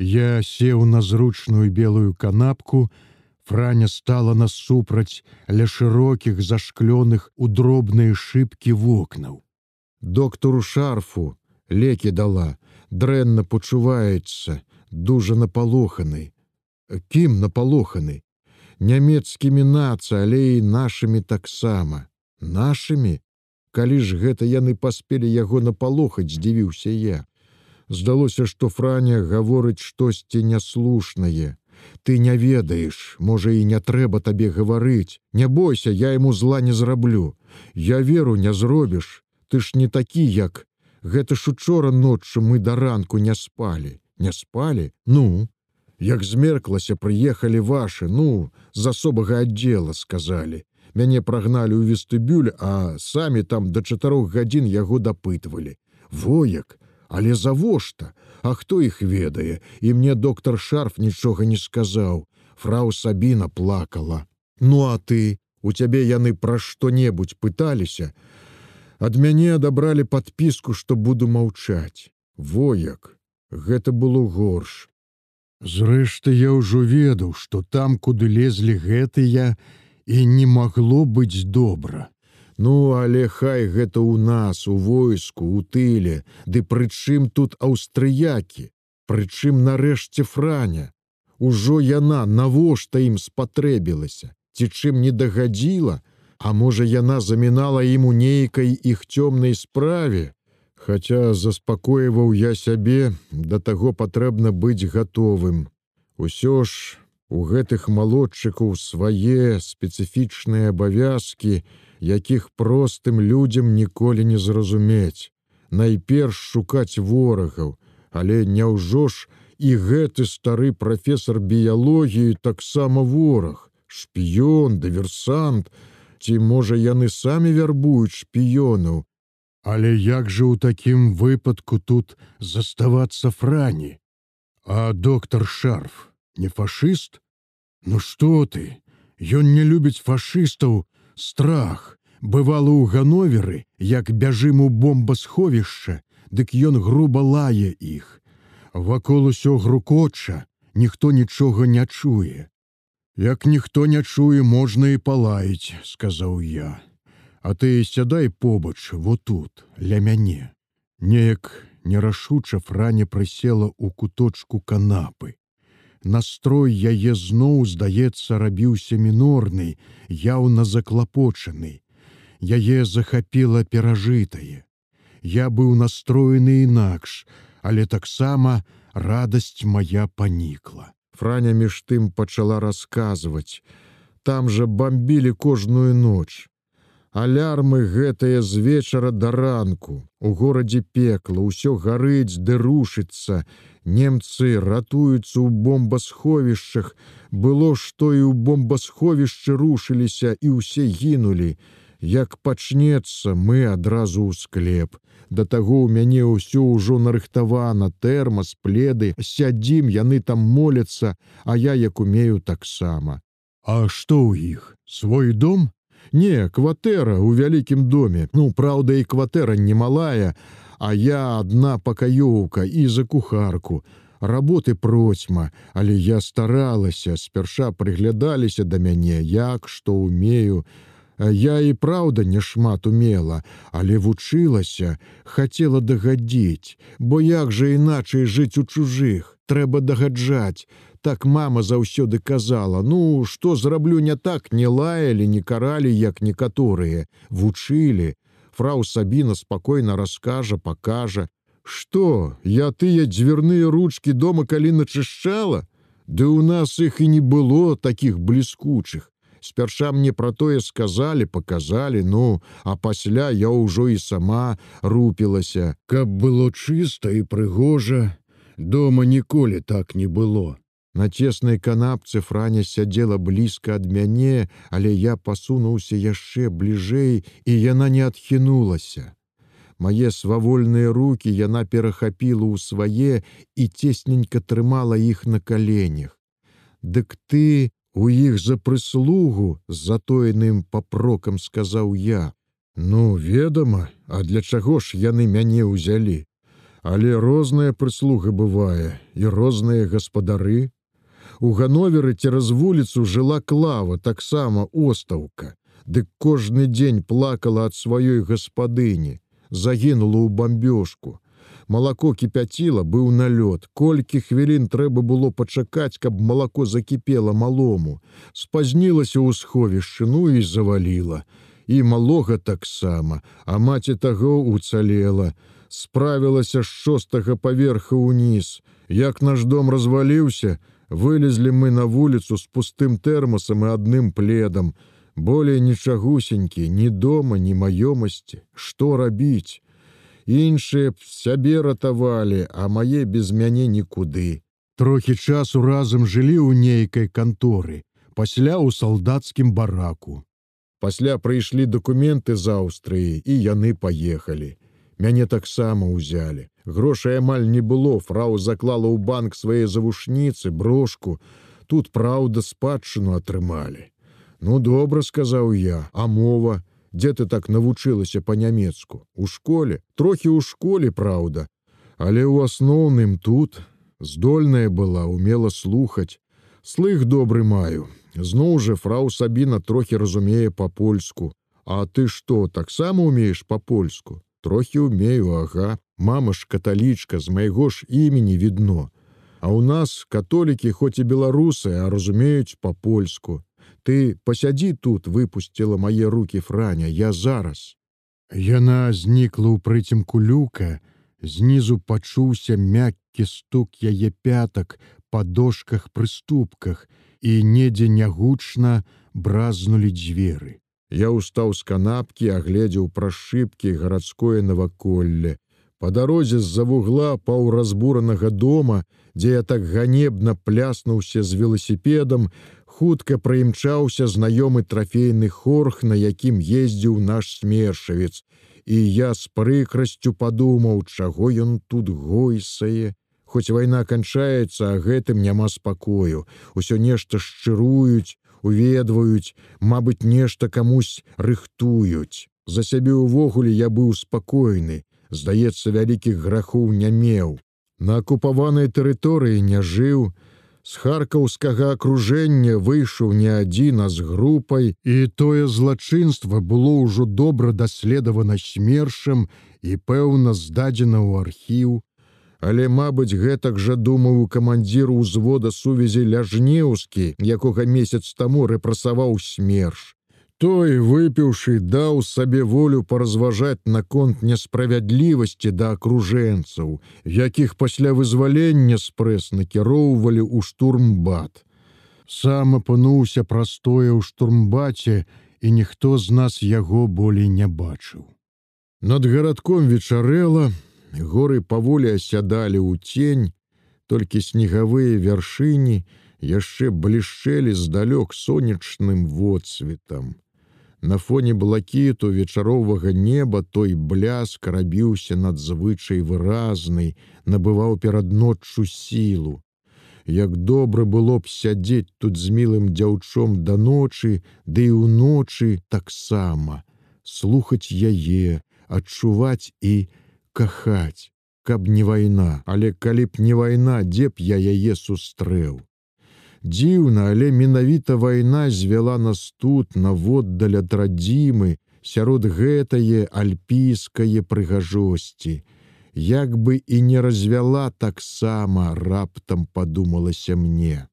Я сеў на зручную белую канапку, Франя стала насупраць ля шырокіх зашклёных у дробныя шыбкі вокнаў. Доктору шарфу лекі дала, дрэнна пачуваецца, дужа напалоханы. Кім напалоханы? Нямецкімі наца, але і нашымі таксама. Нашымі, Калі ж гэта яны паспелі яго напалохаць, здзівіўся я. Здалося, што Франя гаворыць штосьці няслушнае. Ты не ведаеш, можа і не трэба табе гаварыць. Не бойся, я ему зла не зраблю. Я веру не зробіш. Ты ж не такі, як. Гэта ж учора ноччу мы да ранку не спалі. Не спалі? Ну, Як змерклася, прыехалі вашы, ну, з асобага аддзела сказалі. Мяне прагналі ў вестыбюль, а самі там да чатырох гадзін яго дапытвалі. Вояк, але завошта, А хто іх ведае, і мне доктор шарф нічога не сказаў. Фрау Сабіна плакала. Ну а ты, у цябе яны пра што-небудзь пыталіся. Ад мяне адабралі падпіску, што буду маўчаць. Вояк, гэта было горш. Зрэшты, я ўжо ведаў, што там, куды лезлі гэтыя, і не магло быць добра. Ну, але хай гэта ў нас, у войску, у тыле, ды прычым тут аўстрыякі, Прычым нарэшце франя. Ужо яна навошта ім спатрэбілася, ці чым не дагадзіла, А можа, яна замінала ім у нейкай іх цёмнай справе. Хаця заспакойваў я сябе, да таго патрэбна быць гатовым. Усё ж у гэтых малодчыкаў свае спецыфічныя абавязкі, якіх простым людзям ніколі не зразумець. Найперш шукаць ворагаў, але няўжо ж і гэты стары прафесор біялогіі таксама вораг, шпіён, дыверсант, ці можа яны самі вярбуюць шпіёнаў. Але як жа ў такім выпадку тут заставацца франі? А доктор шарф не фашыст? Ну што ты? Ён не любіць фашыстаў, страх. Бывало у гановеры як бяжым у бомбасховішча дык ён груба лае іх. Вакол усё грукоча ніхто нічога не чуе. Як ніхто не чуе можна і палаіць сказаў я. А ты сядай побач вот тут ля мяне. Неяк нерашуча франя прысела ў куточку канапы настрой яе зноў здаецца рабіўся мінорны яўна заклапочаны. Яе захапіла перажытае. Я быў настроены інакш але таксама радасць моя панікла. Франя між тым пачала расказваць. Там жа бомбілі кожную ноч алярмы гэтыя з вечара да ранку у горадзе пекла ўсё гарыць ды рушыцца Немцы ратуюцца ў бомбасховішчах, было што і ў бомбасховішчы рушыліся і ўсе гінулі. Як пачнецца, мы адразу ў склеп. Да таго ў мяне ўсё ўжо нарыхтавана, тэрмас, пледы, сядзім, яны там моляцца, а я як умею таксама. А што ў іх? Свой дом? Не, кватэра ў вялікім доме. Ну, праўда, і кватэра немалая, а я одна пакаёўка і за кухарку. Работы процьма, але я старалася, спярша прыглядаліся да мяне, як што умею. Я і праўда не шмат умела, але вучылася, хацела дагадзіць, бо як жа іначай жыць у чужых, трэба дагаджаць. Так мама заўсёды казала: Ну, што зраблю не так, не лаялі, не каралі, як некаторыя, вучылі, фрау Сабіна спакойна раскажа, пакажа: Што, я тыя дзвярныя ручки дома калі начышчала? Ды ў нас іх і не было такіх бліскучых. Спярша мне пра тое сказалі, показалі, ну, а пасля я ўжо і сама рупілася, каб было чыста і прыгожа, дома ніколі так не было. На цеснай канапцы Франя сядзела блізка ад мяне, але я пасунуўся яшчэ бліжэй, і яна не адхінулася. Мае свавольныя руки яна перахапіла ў свае і цесненька трымала іх на каленях. Дык ты у іх за прыслугу з затоеным папрокам сказаў я: « Ну, ведама, а для чаго ж яны мяне ўзялі? Але розная прыслуга бывае і розныя гаспадары. У гановеры цераз вуліцу жыла клава таксама остаўка, Дык кожны дзень плакала ад сваёй гаспадыні, загінула ў бамбёжку. Малако кіпяціла быў налёт. Колькі хвілін трэба было пачакаць, каб малако закіпела малому. Спазнілася ў сховішчыну і заваліла. І малога таксама, а маці таго уцалела справілася з шостага паверха ўніз. Як наш дом разваліўся, вылезлі мы на вуліцу з пустым тэрмасам і адным пледам. Болей нічагусенькі, ні дома, ні маёмасці, што рабіць. Іншыя б сябе ратавалі, а мае без мяне нікуды. Трохі часу разам жылі ў нейкай канторы, пасля ў салдацкім бараку. Пасля прыйшлі дакументы з Аўстрыі і яны паехалі мяне таксама ўзялі. Грошай амаль не было, фрау заклала ў банк свае завушніцы, брошку. Тут праўда спадчыну атрымалі. Ну добра сказаў я, а мова, дзе ты так навучылася па-нямецку. У школе, трохі ў школе праўда, Але ў асноўным тут здольная была, умела слухаць. Слых добры маю. Зноў жа фрау Сабіна трохі разумее па-польску. А ты што, таксама умееш па-польску? трохі умею ага мама ж каталічка з майго ж імені відно а у нас католікі хоць і беларусы а разумеюць по-польску ты пасядзі тут выпусціла мае руки франя я зараз яна знікла ў прыцемку люка знізу пачуўся мяккі стук яе пятак па дошках прыступках і недзе нягучна бразнулі дзверы Я ўстаў з канапкі, агледзеў пра шыбкі гарадское наваколле. Па дарозе з-за вугла паўразбуранага дома, дзе я так ганебна пляснуўся з веласіпедам, хутка праімчаўся знаёмы трафейны хорх, на якім ездзіў наш смершавец. І я з прыкрасцю падумаў, чаго ён тут гойсае. Хоць вайна канчаецца, а гэтым няма спакою. Усё нешта шчыруюць, уведваюць, Мабыць, нешта камусь рыхтуюць. За сябе ўвогуле я быў спакойны, здаецца, вялікіх грахоў не меў. На акупаванай тэрыторыі не жыў, з харкаўскага акружэння выйшаў не адзін, а з групай, і тое злачынства было ўжо добра даследавана смершам і, пэўна, здадзена ў архіў, Але, мабыць, гэтак жа думаў камандзіру ўзвода сувязі ляжнеўскі, якога месяц таму рэпрасаваў смерш. Той, выпіўшы, даў сабе волю паразважаць наконт несправядлівасці да акружэнцаў, якіх пасля вызвалення спрэс накіроўвалі ў штурмбат. Сам апынуўся прастое ў штурмбаце, і ніхто з нас яго болей не бачыў. Над гарадком вечарэла, горы паволі асядалі ў тень, толькі снегавыя вяршыні яшчэ блішчэлі здалёк сонечным водсветам. На фоне блакіту вечаровага неба той бляск рабіўся надзвычай выразнай, набываў перад ноччу сілу. Як добра было б сядзець тут з мілым дзяўчом да ночы, ды і ўночы таксама, слухаць яе, адчуваць і кахаць, каб не вайна, але калі б не вайна, дзе б я яе сустрэў. Дзіўна, але менавіта вайна звяла нас тут наводдаль ад радзімы, сярод гэтае альпійскае прыгажосці. Як бы і не развяла таксама, раптам падумалася мне.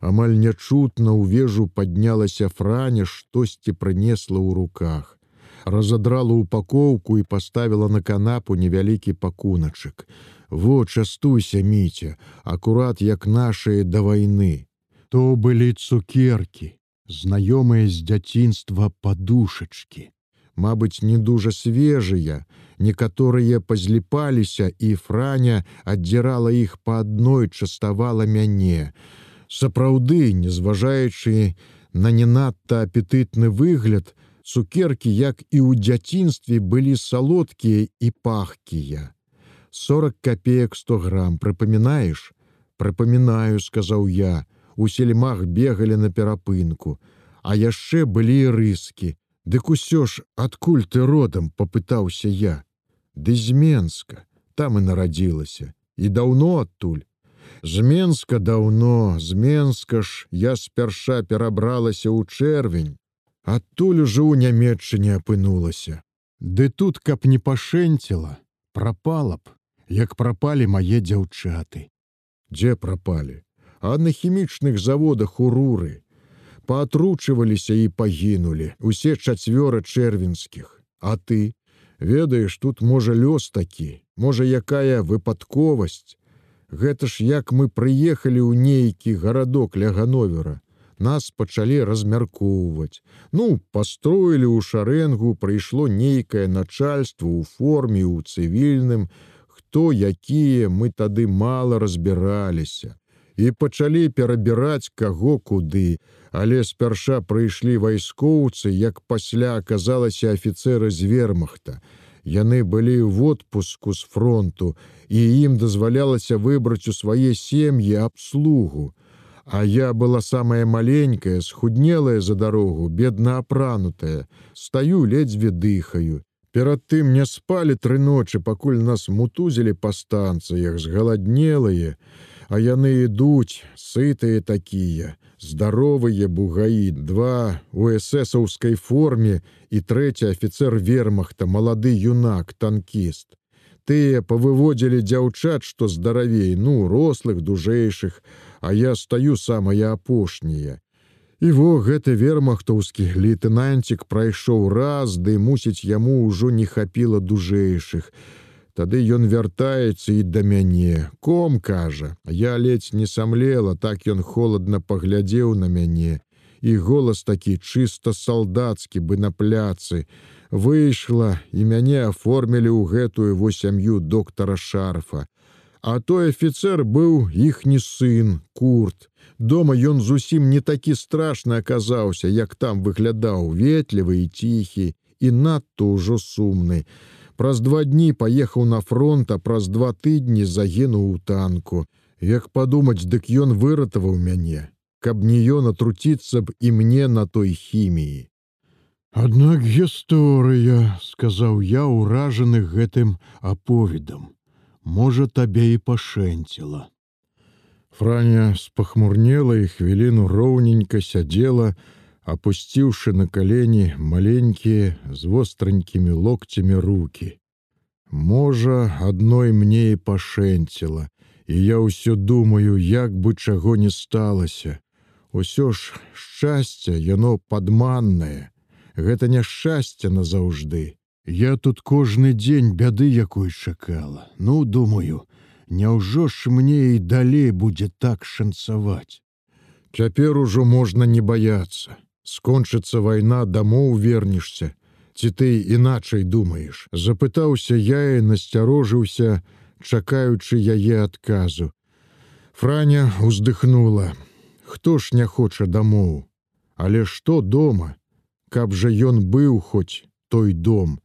Амаль нячутна ў вежу паднялася франя, штосьці прынесла ў руках разадрала упакоўку і паставіла на канапу невялікі пакуначак. Во частуйся міця, акурат як нашыя да вайны. То былі цукеркі, знаёмыя з дзяцінства падушачкі. Мабыць, не дужа свежыя, некаторыя пазліпаліся і франя аддзірала іх па адной частавала мяне. Сапраўды, не зважаючы на не надта апетытны выгляд, Цукеркі, як і ў дзяцінстве былі салодкія і пахкія. 40 копеек 100 грамм прыпамінаеш, прыпамінаю, сказаў я, у сельмах бегалі на перапынку, а яшчэ былі рыскі. Дык усё ж адкуль ты родам попытаўся я. Ды з Менска, там і нарадзілася і даўно адтуль з менска даўно з менска ж я спярша перабралася ў чэрвень адтуль ужо ў нямметчыне апынулася ды тут каб не пашэнціла прапала б як прапалі мае дзяўчаты дзе прапалі а на хімічных заводах у руры паатручваліся і пагінулі усе чацвёра чэрвенскіх а ты? Ведаеш тут можа лёс такі можа якая выпадковасць? Гэта ж як мы прыехалі ў нейкі гарадок ля гановера нас пачалі размяркоўваць. Ну пастроілі ў шарэнгу прыйшло нейкае начальство ў форме ў цывільным. Хто якія мы тады мала разбіраліся і пачалі перабіраць каго куды, але спярша прыйшлі вайскоўцы, як пасля аказалася афіцеры з вермахта. Яны былі ў водпуску з фронту, і ім дазвалялася выбраць у свае сем'і абслугу. А я была самая маленькая, схуднелая за дарогу, бедна апранутая, стаю ледзьве дыхаю. Перад тым не спалі тры ночы, пакуль нас мутузілі па станцыях, згаладнелыя, а яны ідуць сытыя такія здаровыя бугаі два у эсэсаўскай форме і трэці афіцер вермахта малады юнак танкіст. Тыя павыводзілі дзяўчат што здаравей ну рослых дужэйшых а я стаю самая апошняя. І во гэты вермахтаўскі лейтенантик прайшоў раз ды мусіць яму ўжо не хапіла дужэйшых Тады ён вяртаецца і да мяне. Ком кажа, я ледзь не самлела, так ён холодна паглядзеў на мяне. І голас такі чыста салдацкі бы на пляцы. Выйшла і мяне аформілі ў гэтую во сям'ю доктара шарфа. А той афіцэр быў іхні сын, курт. Дома ён зусім не такі страшны аказаўся, як там выглядаў ветлівы і ціхі і надто ўжо сумны. Праз два дні паехаў на фронт, а праз два тыдні загінуў у танку. Як падумаць, дык ён выратаваў мяне, каб не ён атруціцца б і мне на той хіміі. Аднак гісторыя, сказаў я ўражаны гэтым аповедам. Можа, табе і пашэнціла. Франя спахмурнела і хвіліну роўненька сядзела, опусціўшы на калені маленькія з востранькімі локцямі руки. Можа, адной мне і пашэнціла, і я ўсё думаю, як бы чаго не сталася. Усё ж шчасце, яно падманнае. Гэта няшчасце назаўжды. Я тут кожны дзень бяды якой чакала. Ну, думаю, Няўжо ж мне і далей будзе так шанцаваць. Цяпер ужо можна не баяцца скончыцца вайна дамоў вернешся. Ці ты іначай думаеш? Запытаўся я і насцярожыўся чакаючы яе адказу. Франя уздыхнула. Хто ж не хоча дамоў? Але што дома? Каб жа ён быў хоць той дом.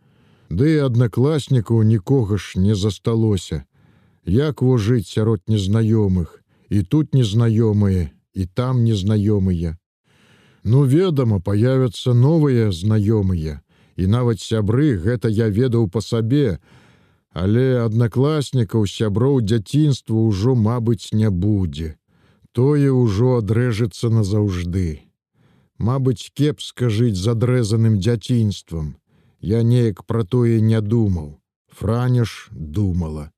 Ды да аднакласнікаў нікога ж не засталося. Як во жыць сярод незнаёмых? І тут незнаёмыя і там незнаёмыя Ну, ведама, появятся новыя знаёмыя. І нават сябры гэта я ведаў па сабе, Але аднакласнікаў сяброў дзяцінства ўжо, мабыць, не будзе. Тое ўжо адрэжацца назаўжды. Мабыць, кепска жыць з адрэзаным дзяцінствам. Я неяк пра тое не думаў. Франя ж думала.